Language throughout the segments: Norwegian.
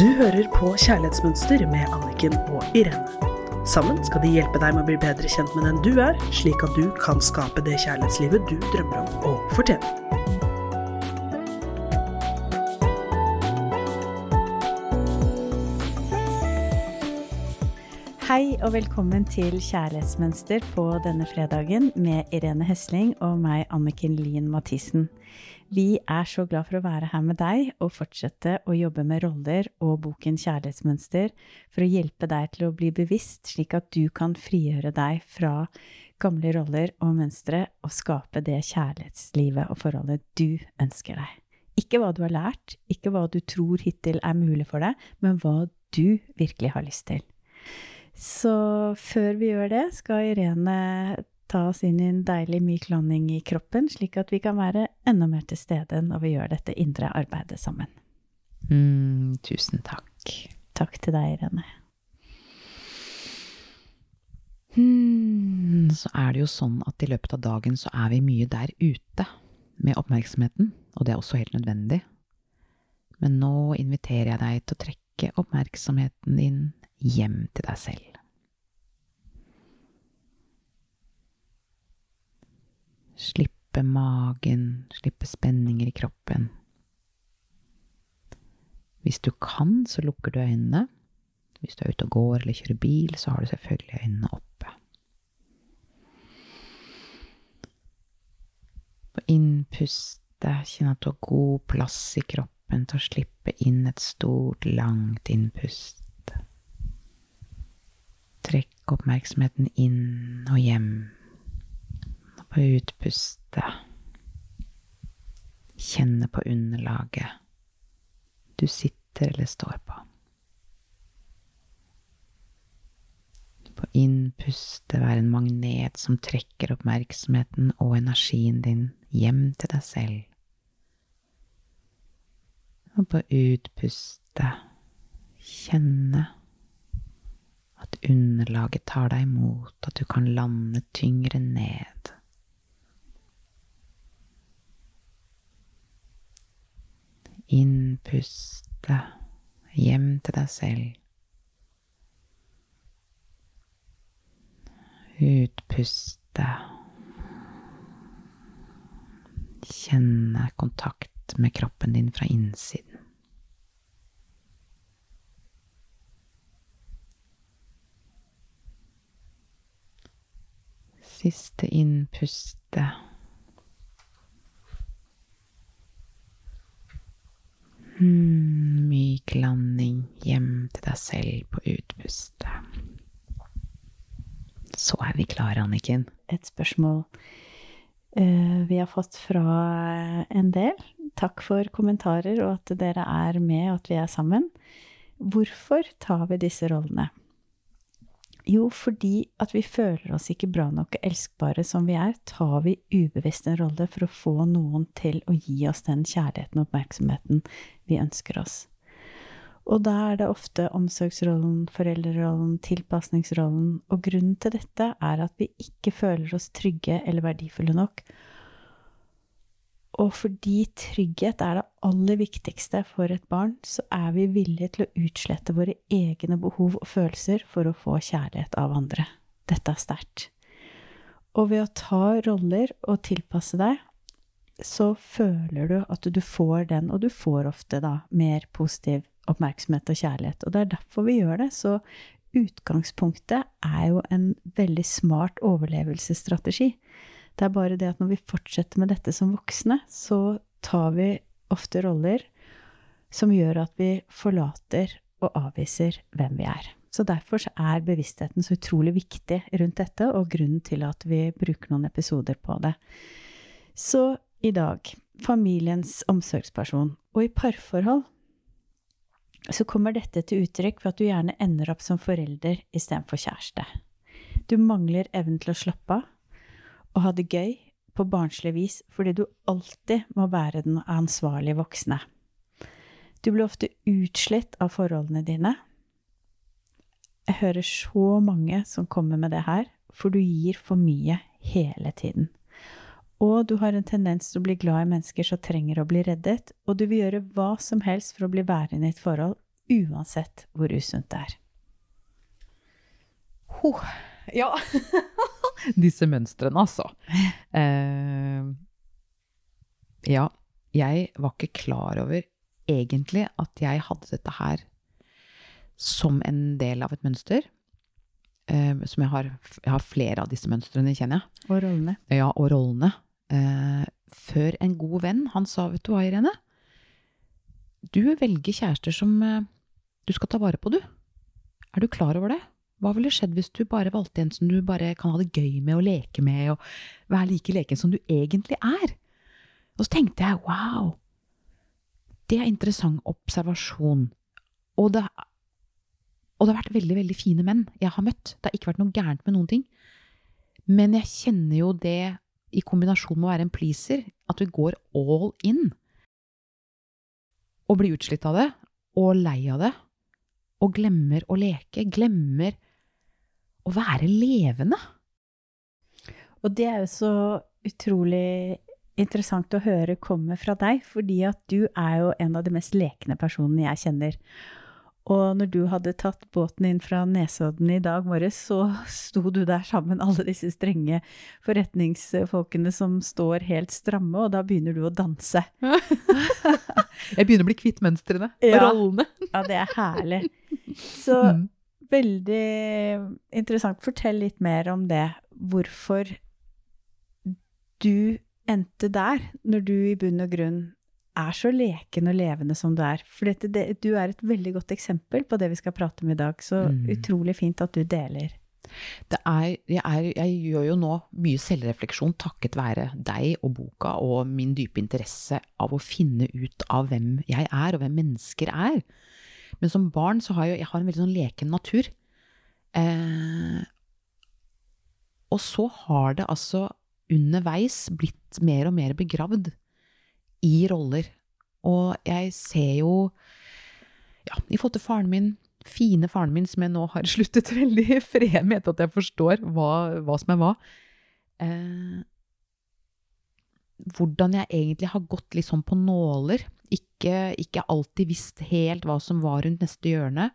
Du hører på Kjærlighetsmønster med Anniken og Irene. Sammen skal de hjelpe deg med å bli bedre kjent med den du er, slik at du kan skape det kjærlighetslivet du drømmer om og fortjener. Hei og velkommen til Kjærlighetsmønster på denne fredagen med Irene Hesling og meg, Anniken Lien Mathisen. Vi er så glad for å være her med deg og fortsette å jobbe med roller og boken Kjærlighetsmønster for å hjelpe deg til å bli bevisst, slik at du kan frigjøre deg fra gamle roller og mønstre og skape det kjærlighetslivet og forholdet du ønsker deg. Ikke hva du har lært, ikke hva du tror hittil er mulig for deg, men hva du virkelig har lyst til. Så før vi gjør det, skal Irene ta oss inn i en deilig myk landing i kroppen, slik at vi kan være enda mer til stede når vi gjør dette indre arbeidet sammen. Mm, tusen takk. Takk til deg, Irene. Hmm, så er det jo sånn at i løpet av dagen så er vi mye der ute med oppmerksomheten, og det er også helt nødvendig. Men nå inviterer jeg deg til å trekke oppmerksomheten din hjem til deg selv. Slippe magen, slippe spenninger i kroppen. Hvis du kan, så lukker du øynene. Hvis du er ute og går eller kjører bil, så har du selvfølgelig øynene oppe. På innpustet, kjenn at du har god plass i kroppen til å slippe inn et stort, langt innpust. Trekk oppmerksomheten inn og hjem på utpustet. Kjenne på underlaget du sitter eller står på. På innpustet være en magnet som trekker oppmerksomheten og energien din hjem til deg selv. Og på utpustet kjenne at underlaget tar deg imot, at du kan lande tyngre ned. Innpuste hjem til deg selv. Utpuste. Kjenne kontakt med kroppen din fra innsiden. Siste innpuste. Hmm, myk landing hjem til deg selv på utpustet. Så er vi klare, Anniken. Et spørsmål uh, vi har fått fra en del. Takk for kommentarer og at dere er med, og at vi er sammen. Hvorfor tar vi disse rollene? Jo, fordi at vi føler oss ikke bra nok og elskbare som vi er, tar vi ubevisst en rolle for å få noen til å gi oss den kjærligheten og oppmerksomheten vi ønsker oss. Og da er det ofte omsorgsrollen, foreldrerollen, tilpasningsrollen, og grunnen til dette er at vi ikke føler oss trygge eller verdifulle nok, og fordi trygghet er det aller viktigste for et barn, så er vi villige til å utslette våre egne behov og følelser for å få kjærlighet av andre. Dette er sterkt. Og ved å ta roller og tilpasse deg, så føler du at du får den, og du får ofte da mer positiv oppmerksomhet og kjærlighet. Og det er derfor vi gjør det. Så utgangspunktet er jo en veldig smart overlevelsesstrategi. Det er bare det at når vi fortsetter med dette som voksne, så tar vi ofte roller som gjør at vi forlater og avviser hvem vi er. Så derfor er bevisstheten så utrolig viktig rundt dette, og grunnen til at vi bruker noen episoder på det. Så i dag familiens omsorgsperson. Og i parforhold så kommer dette til uttrykk ved at du gjerne ender opp som forelder istedenfor kjæreste. Du mangler evnen til å slappe av, og ha det gøy på barnslig vis fordi du alltid må være den ansvarlige voksne. Du blir ofte utslitt av forholdene dine. Jeg hører så mange som kommer med det her, for du gir for mye hele tiden. Og du har en tendens til å bli glad i mennesker som trenger å bli reddet, og du vil gjøre hva som helst for å bli værende i et forhold uansett hvor usunt det er. Ho. Ja. Disse mønstrene, altså. Uh, ja, jeg var ikke klar over egentlig at jeg hadde dette her som en del av et mønster. Uh, som jeg har, jeg har flere av disse mønstrene, kjenner jeg. Og rollene. Ja, og rollene. Uh, før en god venn, han sa, vet du hva, Irene? Du velger kjærester som du skal ta vare på, du. Er du klar over det? Hva ville skjedd hvis du bare valgte en som du bare kan ha det gøy med og leke med, og være like leken som du egentlig er? Og så tenkte jeg wow, det er interessant observasjon. Og det, og det har vært veldig, veldig fine menn jeg har møtt. Det har ikke vært noe gærent med noen ting. Men jeg kjenner jo det i kombinasjon med å være en pleaser, at vi går all in. Og blir utslitt av det, og lei av det, og glemmer å leke, glemmer å være levende. Og det er jo så utrolig interessant å høre komme fra deg, fordi at du er jo en av de mest lekne personene jeg kjenner. Og når du hadde tatt båten inn fra Nesodden i dag morges, så sto du der sammen alle disse strenge forretningsfolkene som står helt stramme, og da begynner du å danse. Jeg begynner å bli kvitt mønstrene og Ja. rollene. Ja, det er herlig. Så Mm. Veldig interessant. Fortell litt mer om det. Hvorfor du endte der, når du i bunn og grunn er så leken og levende som du er. For dette, det, du er et veldig godt eksempel på det vi skal prate om i dag. Så Mm. utrolig fint at du deler. Det er, jeg, er, jeg gjør jo nå mye selvrefleksjon takket være deg og boka og min dype interesse av å finne ut av hvem jeg er, og hvem mennesker er. Men som barn så har jeg, jeg har en veldig sånn leken natur. Eh, og så har det altså underveis blitt mer og mer begravd i roller. Og jeg ser jo, ja, i forhold til faren min, fine faren min, som jeg nå har sluttet veldig fred med etter at jeg forstår hva, hva som er hva. Eh, hvordan jeg egentlig har gått litt sånn på nåler. Ikke, ikke alltid visst helt hva som var rundt neste hjørne.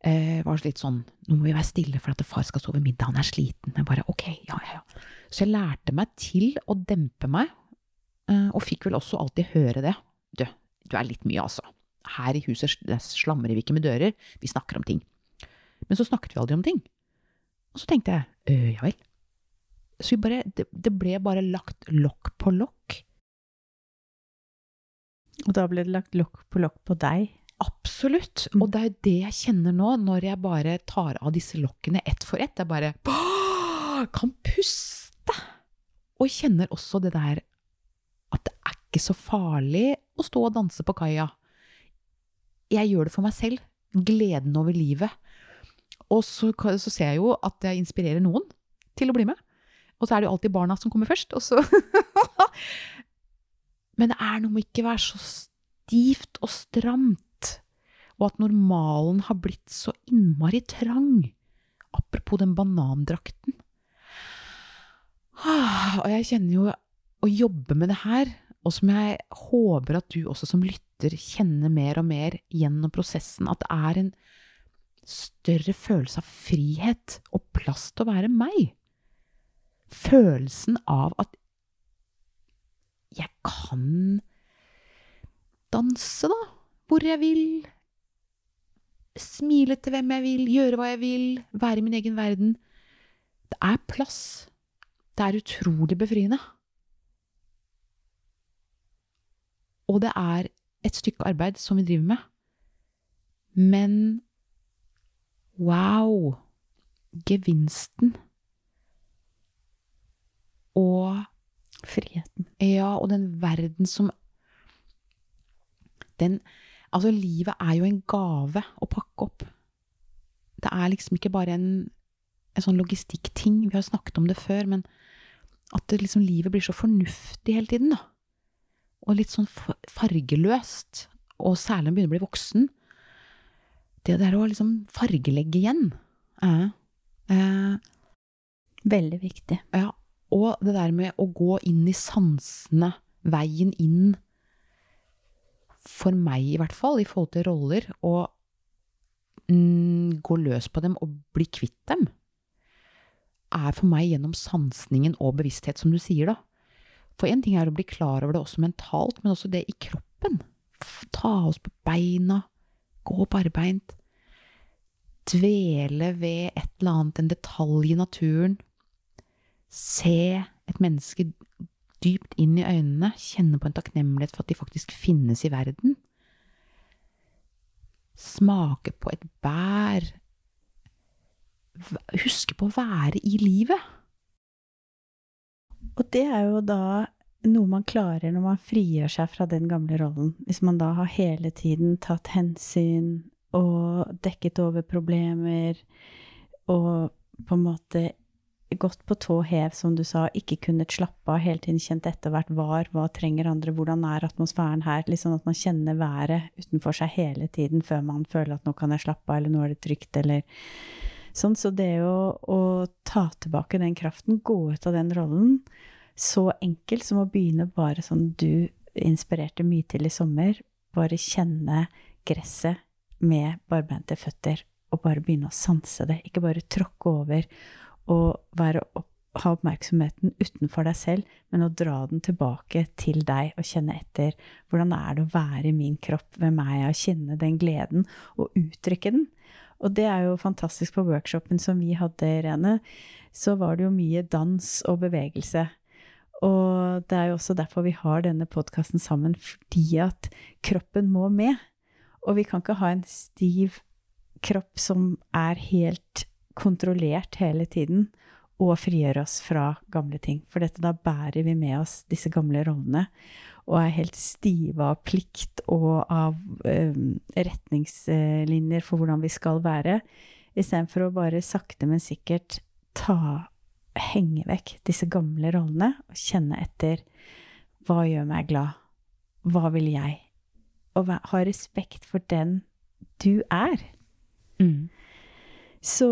Eh, var litt sånn Nå må vi være stille for at far skal sove middag, han er sliten. Jeg bare ok, ja, ja, ja. Så jeg lærte meg til å dempe meg, eh, og fikk vel også alltid høre det. Du, du er litt mye, altså. Her i huset sl- slamrer vi ikke med dører, vi snakker om ting. Men så snakket vi aldri om ting. Og så tenkte jeg, øh, ja vel. Så bare, det, det ble bare lagt lokk på lokk. Og da ble det lagt lokk på lokk på deg. Absolutt. Mm. Og det er jo det jeg kjenner nå, når jeg bare tar av disse lokkene ett for ett. Jeg bare kan puste! Og kjenner også det der at det er ikke så farlig å stå og danse på kaia. Jeg gjør det for meg selv. Gleden over livet. Og så, så ser jeg jo at jeg inspirerer noen til å bli med. Og så er det jo alltid barna som kommer først. Og så Men det er noe med ikke være så stivt og stramt og at normalen har blitt så innmari trang. Apropos den banandrakten. Ah, Og jeg kjenner jo å jobbe med det her, og som jeg håper at du også som lytter kjenner mer og mer gjennom prosessen, at det er en større følelse av frihet og plass til å være meg. Følelsen av at jeg kan danse, da, hvor jeg vil, smile til hvem jeg vil, gjøre hva jeg vil, være i min egen verden. Det er plass. Det er utrolig befriende. Og det er et stykke arbeid som vi driver med. Men wow! Gevinsten. Og Friheten. ja, og den verden som Den Altså, livet er jo en gave å pakke opp. Det er liksom ikke bare en, en sånn logistikkting. Vi har snakket om det før, men at det liksom, livet blir så fornuftig hele tiden, da. Og litt sånn fargeløst. Og særlig når man begynner å bli voksen. Det der å liksom fargelegge igjen. Eh, eh, Veldig viktig. ja, og det der med å gå inn i sansene, veien inn for meg i hvert fall, i forhold til roller, å mm, gå løs på dem og bli kvitt dem, er for meg gjennom sansningen og bevissthet, som du sier, da. For én ting er å bli klar over det også mentalt, men også det i kroppen. Ta oss på beina, gå barbeint. Dvele ved et eller annet, en detalj i naturen. Se et menneske dypt inn i øynene, kjenne på en takknemlighet for at de faktisk finnes i verden. Smake på et bær. Huske på å være i livet. Og det er jo da noe man klarer når man frigjør seg fra den gamle rollen. Hvis man da har hele tiden tatt hensyn og dekket over problemer og på en måte gått på tå hev, som du sa, ikke kunnet slappe av, hele tiden kjent etter hvert var, hva trenger andre, hvordan er atmosfæren her, sånn at man kjenner været utenfor seg hele tiden før man føler at nå kan jeg slappe av, eller nå er det trygt, eller sånn. Så det å, å ta tilbake den kraften, gå ut av den rollen, så enkelt som å begynne bare sånn du inspirerte mye til i sommer, bare kjenne gresset med barbeinte føtter, og bare begynne å sanse det, ikke bare tråkke over å være ha oppmerksomheten utenfor deg selv, men å dra den tilbake til deg og kjenne etter. Hvordan er det å være i min kropp? Hvem er jeg? Å kjenne den gleden og uttrykke den. Og det er jo fantastisk på workshopen som vi hadde, Irene. Så var det jo mye dans og bevegelse. Og det er jo også derfor vi har denne podkasten sammen, fordi at kroppen må med. Og vi kan ikke ha en stiv kropp som er helt kontrollert hele tiden og frigjøre oss fra gamle ting. For dette, da bærer vi med oss disse gamle rollene og er helt stive av plikt og av eh, retningslinjer for hvordan vi skal være, istedenfor å bare sakte, men sikkert ta henge vekk disse gamle rollene og kjenne etter hva gjør meg glad? Hva vil jeg? Og ha respekt for den du er. Mm. Så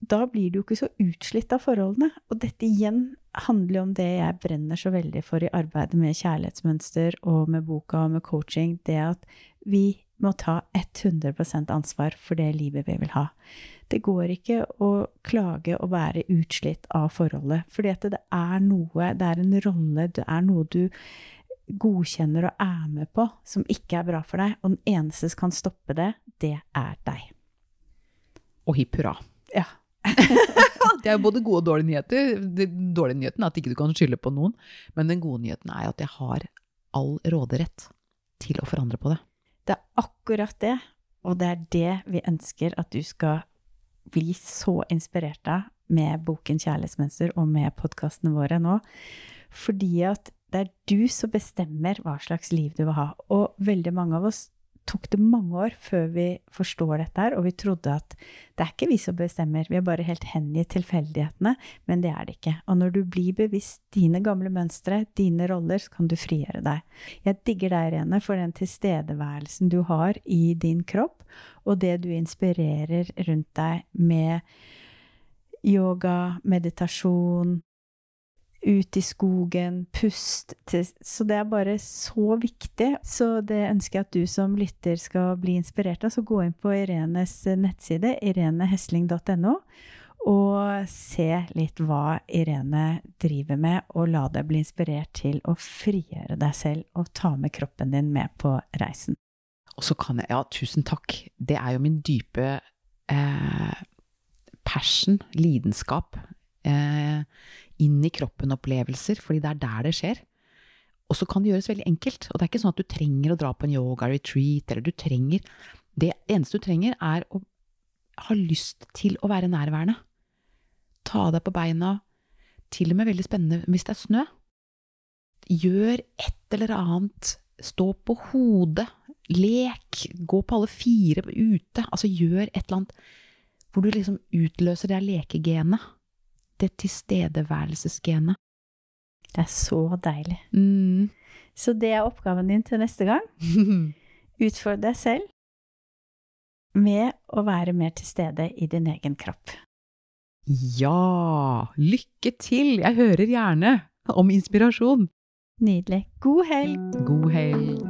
da blir du jo ikke så utslitt av forholdene. Og dette igjen handler jo om det jeg brenner så veldig for i arbeidet med kjærlighetsmønster og med boka og med coaching, det at vi må ta 100% ansvar for det livet vi vil ha. Det går ikke å klage og være utslitt av forholdet, at det er noe, det er en rolle, det er noe du godkjenner og er med på som ikke er bra for deg, og den eneste som kan stoppe det, det er deg og hipp hurra. Ja. det er jo både gode og dårlige nyheter. Den dårlige nyheten er at ikke du kan skylde på noen, men den gode nyheten er at jeg har all råderett til å forandre på det. Det er akkurat det, og det er det vi ønsker at du skal bli så inspirert av med boken 'Kjærlighetsmønster' og med podkastene våre nå. Fordi at det er du som bestemmer hva slags liv du vil ha. Og veldig mange av oss tok det mange år før vi forstår dette her, og vi trodde at det er ikke vi som bestemmer, vi er bare helt hengitt tilfeldighetene, men det er det ikke. Og når du blir bevisst dine gamle mønstre, dine roller, så kan du frigjøre deg. Jeg digger deg, Irene, for den tilstedeværelsen du har i din kropp, og det du inspirerer rundt deg med yoga, meditasjon, ut i skogen, pust til, Så det er bare så viktig. Så det ønsker jeg at du som lytter skal bli inspirert av. Så gå inn på Irenes nettside, irenehesling.no, og se litt hva Irene driver med, og la deg bli inspirert til å frigjøre deg selv og ta med kroppen din med på reisen. Og så kan jeg Ja, tusen takk. Det er jo min dype eh, passion, lidenskap. Eh, inn i kroppen-opplevelser, fordi det er der det skjer. Og så kan det gjøres veldig enkelt. Og det er ikke sånn at du trenger å dra på en yoga-retreat, eller du trenger Det eneste du trenger, er å ha lyst til å være nærværende. Ta deg på beina. Til og med veldig spennende hvis det er snø. Gjør et eller annet. Stå på hodet. Lek. Gå på alle fire ute. Altså gjør et eller annet hvor du liksom utløser det lekegenet det tilstedeværelsesgenet. Det er så deilig. Mm. Så det er oppgaven din til neste gang. Utfordre deg selv med å være mer til stede i din egen kropp. Ja! Lykke til! Jeg hører gjerne om inspirasjon. Nydelig. God helg! God helg.